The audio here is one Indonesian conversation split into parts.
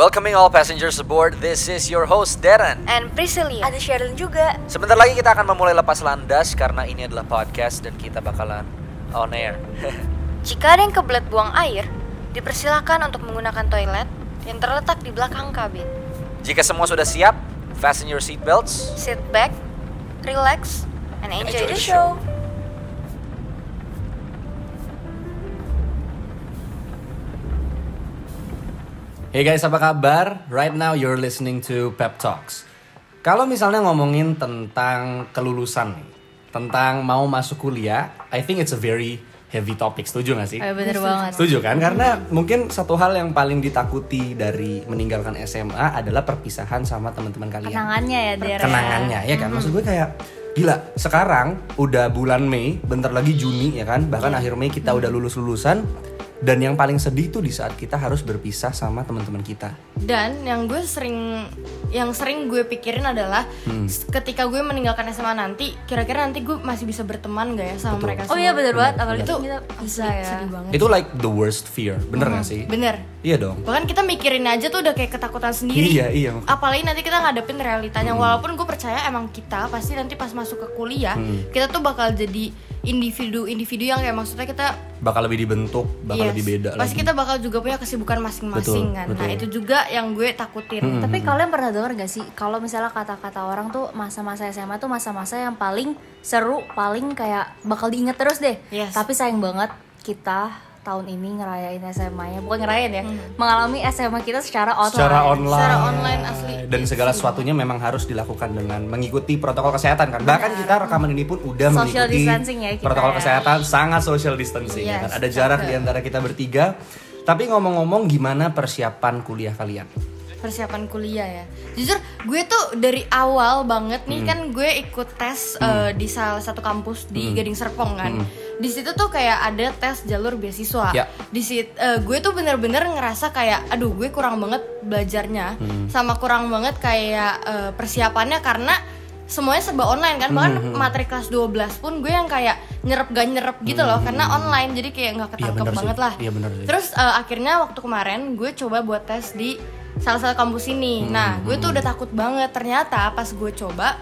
Welcoming all passengers aboard, this is your host Darren. And Priscilia. Ada Sherilyn juga. Sebentar lagi kita akan memulai lepas landas karena ini adalah podcast dan kita bakalan on air. Jika ada yang kebelet buang air, dipersilakan untuk menggunakan toilet yang terletak di belakang kabin. Jika semua sudah siap, fasten your seatbelts. Sit back, relax, and enjoy, the show. Hey guys, apa kabar? Right now you're listening to Pep Talks. Kalau misalnya ngomongin tentang kelulusan nih, tentang mau masuk kuliah, I think it's a very heavy topic. Setuju gak sih? Eh, bener banget. Setuju kan? Karena mungkin satu hal yang paling ditakuti dari meninggalkan SMA adalah perpisahan sama teman-teman kalian. Kenangannya ya, Der. Kenangannya ya kan? Maksud gue kayak gila. Sekarang udah bulan Mei, bentar lagi Juni ya kan? Bahkan akhir Mei kita udah lulus lulusan. Dan yang paling sedih tuh di saat kita harus berpisah sama teman-teman kita. Dan yang gue sering yang sering gue pikirin adalah Hmm. ketika gue meninggalkan SMA nanti, kira-kira nanti gue masih bisa berteman gak ya sama Betul. mereka Oh iya semua? bener banget, apalagi Itu kita bisa ya. sedih banget. Itu like the worst fear, bener gak sih? Bener. Iya dong. Bahkan kita mikirin aja tuh udah kayak ketakutan sendiri. Iya, iya. Apalagi nanti kita ngadepin realitanya. Walaupun gue percaya emang kita pasti nanti pas masuk ke kuliah, Hmm. kita tuh bakal jadi individu-individu yang kayak maksudnya kita Bakal lebih dibentuk, bakal yes, lebih beda Pasti lagi. kita bakal juga punya kesibukan masing-masing Betul, kan. betul. Nah, itu juga yang gue takutin. Hmm. Tapi kalian pernah dengar gak sih kalau misalnya kata-kata orang tuh masa-masa SMA tuh masa-masa yang paling seru, paling kayak bakal diinget terus deh. Yes. Tapi sayang banget kita tahun ini ngerayain SMA-nya, bukan ngerayain ya, mengalami SMA kita secara online. Secara online. Secara online asli. Dan segala sesuatunya memang harus dilakukan dengan mengikuti protokol kesehatan kan. Bahkan kita rekaman ini pun udah Social mengikuti distancing ya kita protokol ya. kesehatan sangat social distancing ya Yes, kan. Ada jarak di antara kita bertiga. Tapi ngomong-ngomong gimana persiapan kuliah kalian? persiapan kuliah ya. Jujur gue tuh dari awal banget nih kan gue ikut tes eh, di salah satu kampus di Gading Serpong kan. Di situ tuh kayak ada tes jalur beasiswa. Ya. Di situ gue tuh bener-bener ngerasa kayak aduh gue kurang banget belajarnya. Sama kurang banget kayak eh, persiapannya karena semuanya serba online kan. Bahkan materi kelas 12 pun gue yang kayak nyerep gak nyerep gitu loh. Karena online jadi kayak nggak Iya, ketangkep sih. banget lah. Iya, bener sih. terus eh, akhirnya waktu kemarin gue coba buat tes di salah satu kampus ini. Hmm, nah gue tuh udah takut banget. Ternyata pas gue coba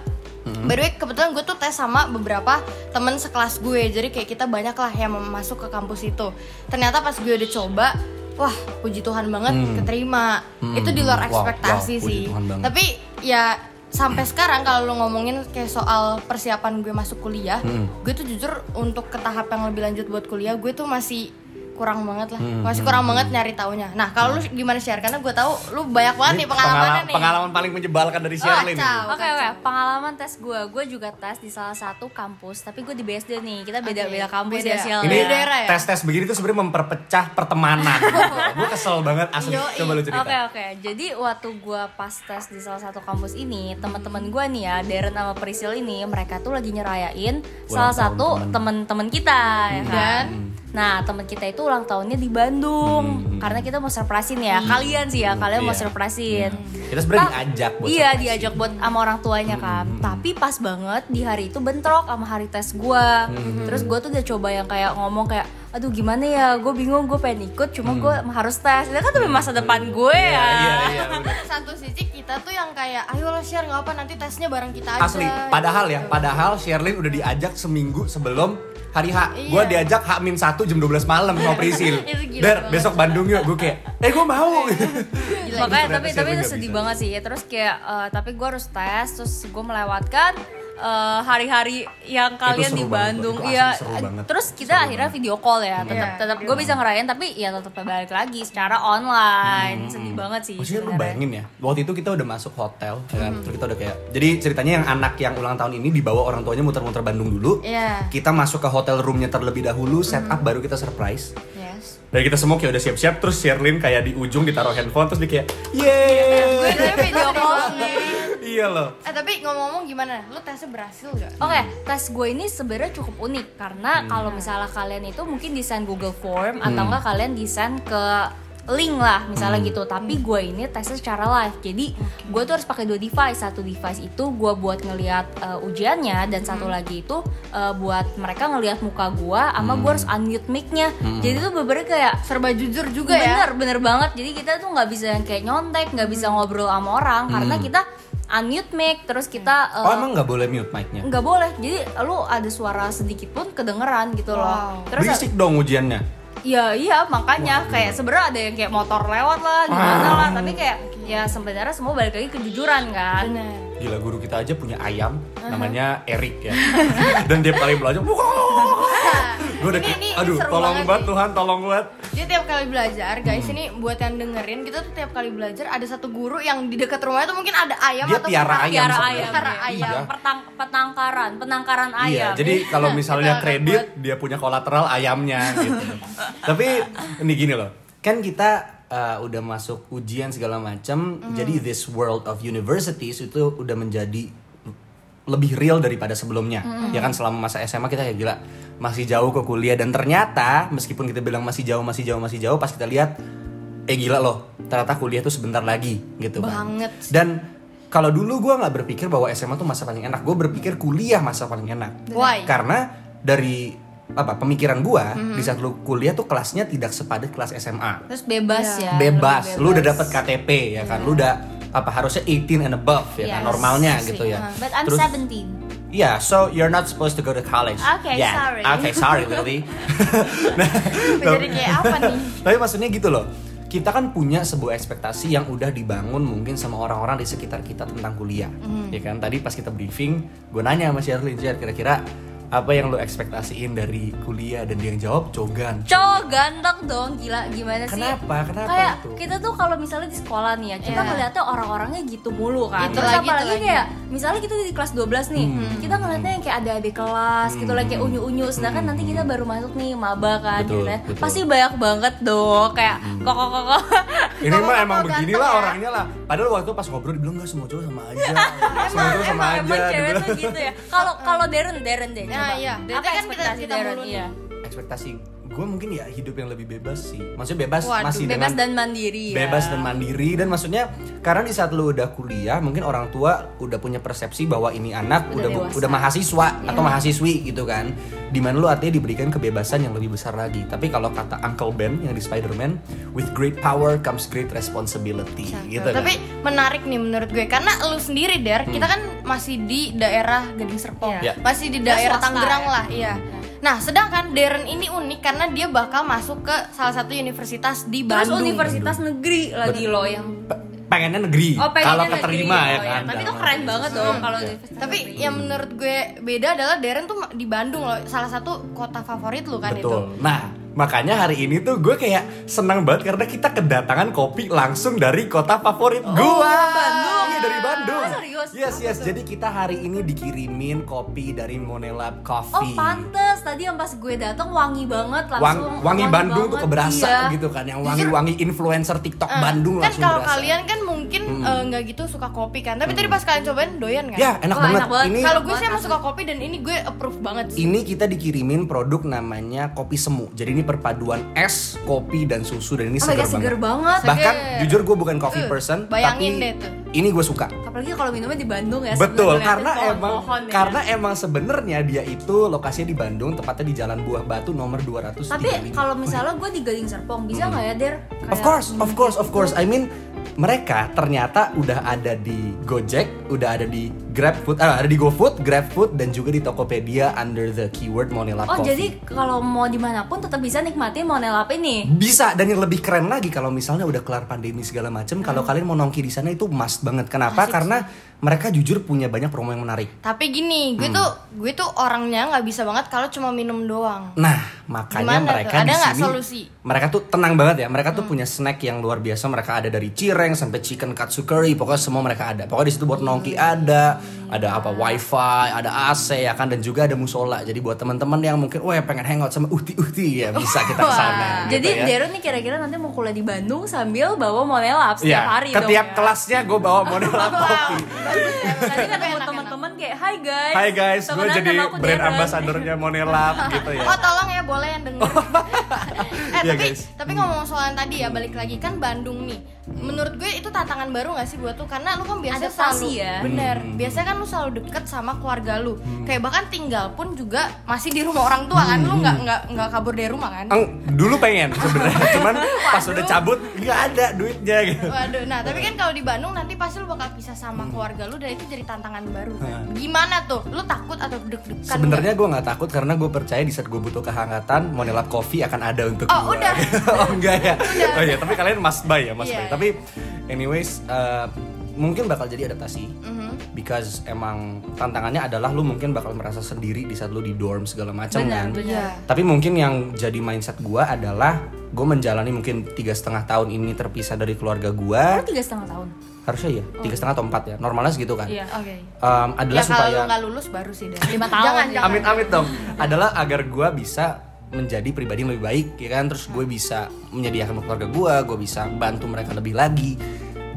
Hmm. By the way, kebetulan gue tuh tes sama beberapa temen sekelas gue Jadi kayak kita banyak lah yang masuk ke kampus itu Ternyata pas gue udah coba Wah, puji Tuhan banget keterima Itu di luar Hmm. Wow, ekspektasi wow, puji sih. Tapi ya sampai sekarang kalau lo ngomongin kayak soal persiapan gue masuk kuliah Hmm. Gue tuh jujur untuk ke tahap yang lebih lanjut buat kuliah Gue tuh masih kurang banget lah Hmm, Masih kurang banget nyari taunya Nah kalau lu gimana share? Karena gue tahu lu banyak banget nih pengalamannya nih pengalaman paling menyebalkan dari Sherlyn. nih. Wacau. Oke oke, pengalaman tes gue, gue juga tes di salah satu kampus, tapi gue di BSD nih, kita beda-beda Oke, kampus beda. ya Ini ya. daerah ya? tes-tes begini tuh sebenarnya memperpecah pertemanan. gue kesel banget asli. Coba lu cerita. Oke oke, jadi waktu gue pas tes di salah satu kampus ini, teman-teman gue nih ya, Darren sama Priscil ini, mereka tuh lagi nyerayain salah tahun satu temen. temen-temen kita ya kan. Dan? Nah temen kita itu ulang tahunnya di Bandung, karena kita mau surprisein ya, kalian sih ya, kalian mau Iya. surprisein. Kita sebenarnya Ta- diajak buat Iya surprise. diajak buat sama orang tuanya kan. Tapi pas banget di hari itu bentrok sama hari tes gua. Terus gua tuh udah coba yang kayak ngomong kayak aduh gimana ya? Gue bingung gue pengen ikut cuma gue harus tes. Itu kan demi masa depan gue ya. Iya, iya, satu sisi kita tuh yang kayak ayo lo share nggak apa nanti tesnya bareng kita aja Asli, padahal ya, padahal Sherlyn udah diajak seminggu sebelum hari H. Iya. Gue diajak H min 1 jam 12 malam sama Prisil. Itu gila Der, besok Bandung yuk. Gue kayak, eh gue mau. Gila, makanya tapi tapi itu sedih bisa. banget sih ya terus kayak eh, tapi gue harus tes terus gue melewatkan eh, hari-hari yang kalian seru di banget, Bandung iya seru banget. terus kita akhirnya video call ya tetap Iya, tetap gue bisa ngerayain tapi ya tetap balik lagi secara online sedih banget sih Maksudnya lu bayangin ya, waktu itu kita udah masuk hotel, ya kan? Terus kita udah kayak, jadi ceritanya yang anak yang ulang tahun ini dibawa orang tuanya muter-muter Bandung dulu. Iya. Kita masuk ke hotel roomnya terlebih dahulu, set up baru kita surprise. yes Dan kita semua kayak udah siap-siap, terus Sherlyn kayak di ujung ditaruh handphone, terus dia kayak, gue yeay. Iya loh. eh tapi ngomong-ngomong gimana? Lu tesnya berhasil gak Oke, tes gue ini sebenarnya cukup unik karena kalau misalnya kalian itu mungkin desain Google Form atau enggak kalian desain ke link lah misalnya gitu. Tapi gue ini tesnya secara live. Jadi gue tuh harus pakai dua device. Satu device itu gue buat ngelihat uh, ujiannya dan satu lagi itu uh, buat mereka ngelihat muka gue sama gue harus unmute mic-nya. Jadi tuh bener kayak serba jujur juga ya? Bener bener banget. Jadi kita tuh nggak bisa yang kayak nyontek nggak bisa ngobrol sama orang karena kita unmute mic terus kita uh, Oh emang nggak boleh mute mic-nya? nggak boleh jadi lu ada suara sedikit pun kedengeran gitu loh Wow. terus Berisik dong ujiannya. Ya iya makanya kayak sebenarnya ada yang kayak motor lewat lah gimana lah tapi kayak ya sebenarnya semua balik lagi kejujuran kan. Bener. Gila guru kita aja punya ayam namanya Erik ya. Dan dia paling belajar. Gue udah Ini- ini- ini aduh seru tolong banget. Tuhan tolong banget. Dia tiap kali belajar, guys Hmm. ini buat yang dengerin, kita tuh tiap kali belajar ada satu guru yang di dekat rumahnya tuh mungkin ada ayam Dia atau petang- ayam sebenarnya. ayam, Piara ya. ayam. Iya. Pertang, petangkaran, penangkaran ayam. Iya, jadi kalau misalnya Kita kredit buat- dia punya kolateral ayamnya gitu. Tapi ini gini loh, kan kita uh, udah masuk ujian segala macam, jadi this world of universities itu udah menjadi lebih real daripada sebelumnya. Ya kan selama masa SMA kita kayak gila masih jauh ke kuliah dan ternyata meskipun kita bilang masih jauh, masih jauh, masih jauh, pas kita lihat eh gila loh, ternyata kuliah tuh sebentar lagi gitu kan. Banget. Dan kalau dulu gue nggak berpikir bahwa SMA tuh masa paling enak, gue berpikir kuliah masa paling enak. Why? Karena dari apa pemikiran gua Mhm. di saat lu kuliah tuh kelasnya tidak sepadat kelas SMA. Terus bebas ya. bebas, lebih lu udah dapat KTP ya kan, lu udah apa harusnya 18 and above ya kan Yes. normalnya Sih, gitu ya. uh-huh. But I'm Terus- 17. Yeah, so you're not supposed to go to college. Okay, Yeah. sorry. Okay, sorry Lily. nah, Jadi kayak apa nih? tapi maksudnya gitu loh. Kita kan punya sebuah ekspektasi yang udah dibangun mungkin sama orang-orang di sekitar kita tentang kuliah. Mm-hmm. Ya kan? Tadi pas kita briefing, gue nanya sama Sherlyn, Sher, kira-kira apa yang lu ekspektasiin dari kuliah dan dia yang jawab cogan. Cowok ganteng dong, gila gimana sih? Kenapa? Kenapa kayak itu? kita tuh kalau misalnya di sekolah nih ya, kita Iya. ngeliatnya orang-orangnya gitu mulu kan. Itu Terus lagi, itu apalagi lagi. kayak misalnya kita di kelas 12 nih, Hmm. kita ngeliatnya yang kayak ada adik kelas gitu lah kayak unyu-unyu, sedangkan nanti kita baru masuk nih maba kan, Hmm. Betul, gitu kan. betul. Hmm. Pasti banyak banget dong kayak. Ini mah Kok- emang kok begini ganteng lah ya? orangnya lah. Padahal waktu pas ngobrol dibilang nggak semua cowok sama aja. semua cowok sama emang, aja. emang cewek tuh gitu ya. Kalau kalau Darren Darren deh. Nah, coba. iya. Darren Apa kan kita- ekspektasi kita mulu. Iya. Ekspektasi gue mungkin ya hidup yang lebih bebas sih. Maksudnya bebas Waduh, masih Bebas dengan dan mandiri ya. bebas dan mandiri dan maksudnya karena di saat lu udah kuliah mungkin orang tua udah punya persepsi bahwa ini anak Udah udah dewasa. udah mahasiswa Iya. atau mahasiswi gitu kan di mana lu artinya diberikan kebebasan yang lebih besar lagi tapi kalau kata Uncle Ben yang di Spider-Man with great power comes great responsibility gitu kan Tapi menarik nih menurut gue karena lu sendiri Der, kita kan masih di daerah Gading Serpong, Iya. masih di daerah Tangerang ya. lah, iya. Nah, sedangkan Darren ini unik karena dia bakal masuk ke salah satu universitas di Terus Bandung. universitas negeri lagi loh yang Pe- pengennya negeri Oh, pengennya kalau negeri. keterima ya Oh, kan Tapi itu keren banget dong kalau Iya. universitas Tapi negeri. yang menurut gue beda adalah Darren tuh di Bandung loh, salah satu kota favorit lu kan itu. Betul. Nah, makanya hari ini tuh gue kayak senang banget karena kita kedatangan kopi langsung dari kota favorit gua. Bandung. Iya dari Bandung. Oh, serius? Yes, yes. Jadi kita hari ini dikirimin kopi dari Monelab Oh Coffee. pantes tadi yang pas gue datang wangi banget Wang- langsung wangi Bandung tuh banget, keberasa iya. gitu kan yang wangi-wangi influencer TikTok Ah, Bandung kan langsung kalau berasa. kalian kan mungkin eh, nggak gitu suka kopi kan. Tapi tadi pas kalian cobain doyan kan? Ya, enak Wah, banget. enak banget. Ini Kalau gue sih emang suka kopi dan ini gue approve banget sih. ini kita dikirimin produk namanya kopi semu. Jadi ini perpaduan es, kopi dan susu dan ini Oh segar God, banget. banget. Bahkan Seger. jujur gue bukan coffee Uh, person, bayangin tapi deh tuh. ini gue suka. Apalagi kalau minumnya di Bandung ya. Betul, karena ngeliatin emang pohon-pohon ya. karena emang sebenarnya dia itu lokasinya di Bandung, tepatnya di Jalan Buah Batu nomor 235. Tapi kalau misalnya gue di Gading Serpong bisa nggak ya Der? Hmm. Of Kayak- course, of course, of course. I mean mereka ternyata udah ada di Gojek, udah ada di GrabFood, ah, ada di GoFood, GrabFood dan juga di Tokopedia under the keyword Monelab Oh Coffee. jadi kalau mau di mana pun tetap bisa nikmatin Monelap ini. bisa dan yang lebih keren lagi kalau misalnya udah kelar pandemi segala macem kalau Hmm. kalian mau nongki di sana itu must banget kenapa karena mereka jujur punya banyak promo yang menarik Tapi gini, Hmm. gue tuh gue tuh orangnya nggak bisa banget kalau cuma minum doang. nah makanya Gimana mereka tuh? Ada di sini solusi? mereka tuh tenang banget ya mereka tuh Hmm. punya snack yang luar biasa mereka ada dari cireng sampai chicken katsu curry pokoknya semua mereka ada pokoknya di situ buat nongki ada ada apa wifi ada AC ya kan dan juga ada musola jadi buat teman-teman yang mungkin wah pengen hangout sama uhti uhti ya bisa kita ke sana Jadi gitu ya. Darren nih kira-kira nanti mau kuliah di Bandung sambil bawa Monelap setiap Iya, hari ke dong ya. kelasnya gue bawa model kopi. Tapi ketemu teman-teman kayak Hai guys Hai guys, gue jadi brand Darren." ambassadornya Monelab gitu ya. Oh tolong ya boleh yang denger. eh Iya, tapi guys. tapi ngomong soal yang tadi ya balik lagi kan Bandung nih. Menurut gue itu tantangan baru gak sih buat tuh karena lu kan biasa selalu ya. bener. Hmm. Biasanya kan lu selalu deket sama keluarga lu. Kayak bahkan tinggal pun juga masih di rumah orang tua kan. Lu Hmm. nggak nggak nggak kabur dari rumah kan. Ang, dulu pengen sebenarnya, cuman pas udah cabut nggak ada duitnya gitu. Waduh, nah tapi kan kalau di Bandung nanti pasti lu bakal pisah sama keluarga lu dan itu jadi tantangan baru kan. Gimana tuh? Lu takut atau deg-degan? Sebenarnya gue nggak takut karena gue percaya di saat gue butuh kehangatan, Monelab Coffee akan ada untuk Oh, gue. udah. oh enggak ya? Oh iya, tapi kalian must buy ya, must Iya. buy. Tapi anyways, eh, mungkin bakal jadi adaptasi. Mhm. Because emang tantangannya adalah lu mungkin bakal merasa sendiri di saat lu di dorm segala macam kan. benar. Iya. Tapi mungkin yang jadi mindset gue adalah gue menjalani mungkin tiga setengah tahun ini terpisah dari keluarga gue. Tiga setengah tahun Harusnya ya tiga setengah atau empat ya. Normalnya segitu kan. Iya. Oke. Em, adalah Ya kalau supaya lu nggak lulus baru sih deh. Lima tahun. Jangan, jangan. amit amit dong adalah agar gue bisa menjadi pribadi yang lebih baik ya kan terus gue bisa menyediakan keluarga gue gue bisa bantu mereka lebih lagi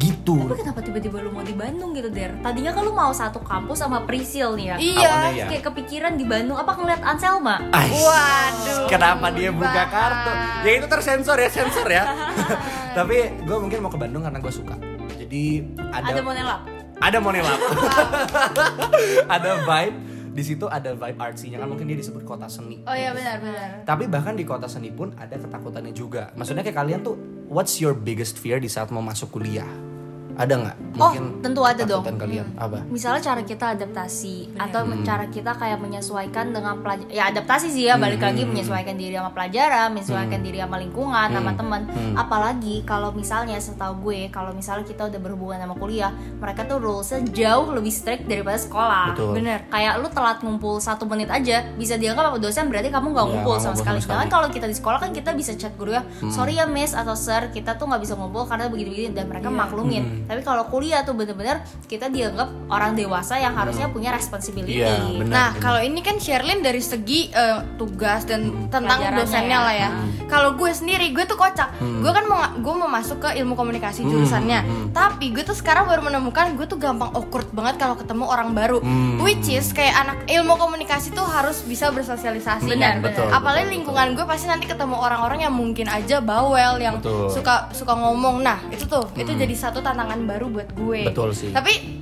gitu Tapi kenapa tiba-tiba lu mau di Bandung gitu, Der? Tadinya kan lu mau satu kampus sama Prisil nih ya Iya. Awalnya ya. Terus kayak kepikiran di Bandung, apa ngeliat Anselma? Ais. Waduh. kenapa dia buka kartu ya itu tersensor ya sensor ya tapi gue mungkin mau ke Bandung karena gue suka jadi ada Ada Monelab ada Monelab ada vibe di situ ada vibe artsy-nya kan mungkin dia disebut kota seni Oh iya benar benar. Tapi bahkan di kota seni pun ada ketakutannya juga. Maksudnya kayak kalian tuh, what's your biggest fear di saat mau masuk kuliah? Ada nggak? Oh, tentu ada dong. kalian apa? Misalnya cara kita adaptasi atau cara kita kayak menyesuaikan dengan pelajar ya adaptasi sih ya balik lagi menyesuaikan diri sama pelajaran, menyesuaikan diri sama lingkungan, sama teman. Apalagi kalau misalnya setahu gue kalau misalnya kita udah berhubungan sama kuliah, mereka tuh rulesnya jauh lebih strict daripada sekolah. Betul. Bener. Kayak lu telat ngumpul satu menit aja bisa dianggap sama dosen berarti kamu nggak Iya, ngumpul nggak sama sekali. sekali. kalau kita di sekolah kan kita bisa chat guru ya, sorry ya miss atau sir kita tuh nggak bisa ngumpul karena begini-begini dan mereka maklumin. Tapi kalau kuliah tuh bener-bener kita dianggap orang dewasa yang harusnya punya responsibility. Iya, benar. Nah, kalau ini kan Sherlyn dari segi eh, tugas dan tentang Pelajarannya dosennya ya. lah ya. Kalau gue sendiri, gue tuh kocak. Gue kan mau gue mau masuk ke ilmu komunikasi jurusannya. Tapi gue tuh sekarang baru menemukan gue tuh gampang awkward banget kalau ketemu orang baru. Which is kayak anak ilmu komunikasi tuh harus bisa bersosialisasi. Benar, kan? betul, Apalagi betul, lingkungan gue pasti nanti ketemu orang-orang yang mungkin aja bawel, yang Betul. suka suka ngomong. Nah, itu tuh itu jadi satu tantangan baru buat gue. Betul sih. Tapi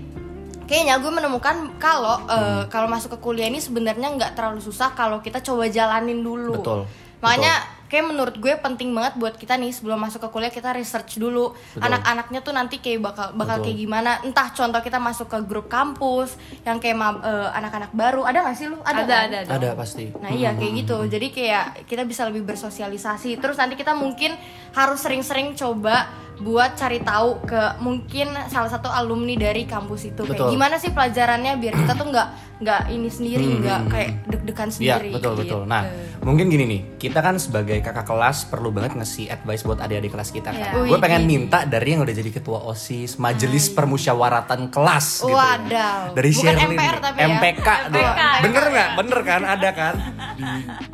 kayaknya gue menemukan kalau eh, kalau masuk ke kuliah ini sebenarnya nggak terlalu susah kalau kita coba jalanin dulu. Betul. Makanya kayak menurut gue penting banget buat kita nih sebelum masuk ke kuliah kita research dulu Betul. anak-anaknya tuh nanti kayak bakal bakal Betul. kayak gimana. Entah contoh kita masuk ke grup kampus yang kayak eh, anak-anak baru. Ada nggak sih lu? Ada kan? ada ada. Ada pasti. Nah iya kayak gitu. Jadi kayak kita bisa lebih bersosialisasi. Terus nanti kita mungkin harus sering-sering coba buat cari tahu ke mungkin salah satu alumni dari kampus itu. Kayak Betul. gimana sih pelajarannya biar kita tuh nggak nggak ini sendiri, nggak kayak deg-degan Iya sendiri. betul gitu. betul. Nah mungkin gini nih, kita kan sebagai kakak kelas perlu banget ngasih advice buat adik-adik kelas kita kan. Iya. Gue pengen minta dari yang udah jadi ketua osis, majelis permusyawaratan kelas. gitu. Wadaw. Dari Bukan Sherlyn MPR tapi ya. MPK. MPK. Bener nggak? Bener kan? Ada kan? Di,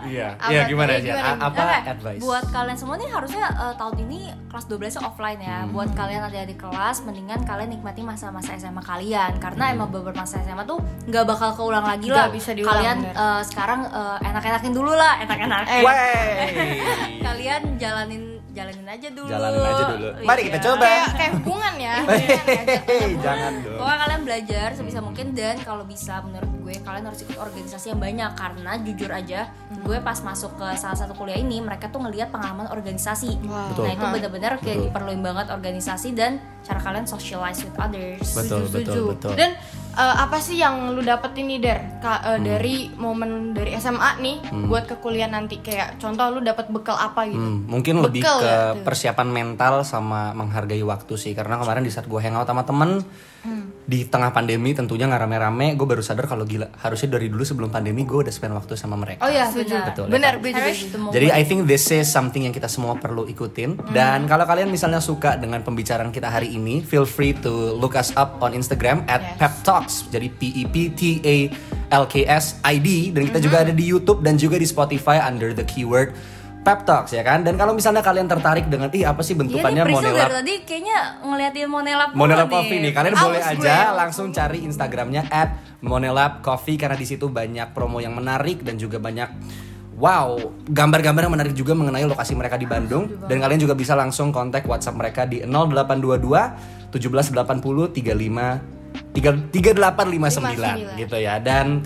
iya. Iya gimana Iya, sih? gimana? Apa advice? Buat kalian semua nih harusnya eh, tahun ini kelas 12 nya offline ya. Hmm. Buat kalian ada di kelas, mendingan kalian nikmati masa-masa SMA kalian karena Hmm. emang beberapa masa SMA tuh nggak bakal keulang lagi lah. Bisa diulang, Kalian bener. eh, sekarang eh, enak-enakin dulu lah, enak-enakin. Wey. kalian jalanin jalanin aja dulu. Jalanin aja dulu. Mari kita Iya. coba. Kayak kayak hubungan ya. Hehehe, Jangan dong. Pokoknya kalian belajar sebisa mungkin dan kalau bisa menurut gue kalian harus ikut organisasi yang banyak karena jujur aja gue pas masuk ke salah satu kuliah ini mereka tuh ngelihat pengalaman organisasi. Wow. Betul. Nah itu benar-benar kayak Betul. diperluin banget organisasi dan cara kalian socialize with others. Betul, Setuju, betul, betul. Dan eh, apa sih yang lu dapet ini der? Ka- eh, dari momen dari SMA nih buat ke kuliah nanti. Kayak contoh lu dapet bekal apa gitu? Hmm, mungkin lebih Bekal ke ya, persiapan mental sama menghargai waktu sih. Karena kemarin di saat gue hangout sama temen Hmm. di tengah pandemi tentunya nggak rame-rame gue baru sadar kalau gila harusnya dari dulu sebelum pandemi gue udah spend waktu sama mereka Oh iya, Setuju. benar. Betul, ya benar, kan? gitu. ketemu. Jadi I think this is something yang kita semua perlu ikutin dan kalau kalian misalnya suka dengan pembicaraan kita hari ini feel free to look us up on Instagram at Yes. Pep Talks jadi P E P T A L K S I D dan kita juga ada di YouTube dan juga di Spotify under the keyword Pep Talks ya kan. Dan kalau misalnya kalian tertarik dengan ih apa sih Iya bentukannya Monelap dari tadi kayaknya ngeliatin Monelap mulu Monelab Coffee nih, kalian Aus boleh gue. aja langsung cari Instagramnya at Monelab Coffee karena di situ banyak promo yang menarik dan juga banyak wow gambar-gambar yang menarik juga mengenai lokasi mereka di Bandung. Dan kalian juga bisa langsung kontak WhatsApp mereka di 0822 1780 35 3859 gitu ya. Dan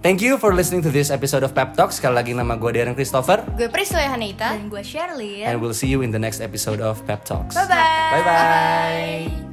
thank you for listening to this episode of Pep Talk sekali lagi nama gue Darren Christopher. Gue Priscilla Haneita. Dan gue Shirley and we'll see you in the next episode of Pep Talks. Bye-bye. bye bye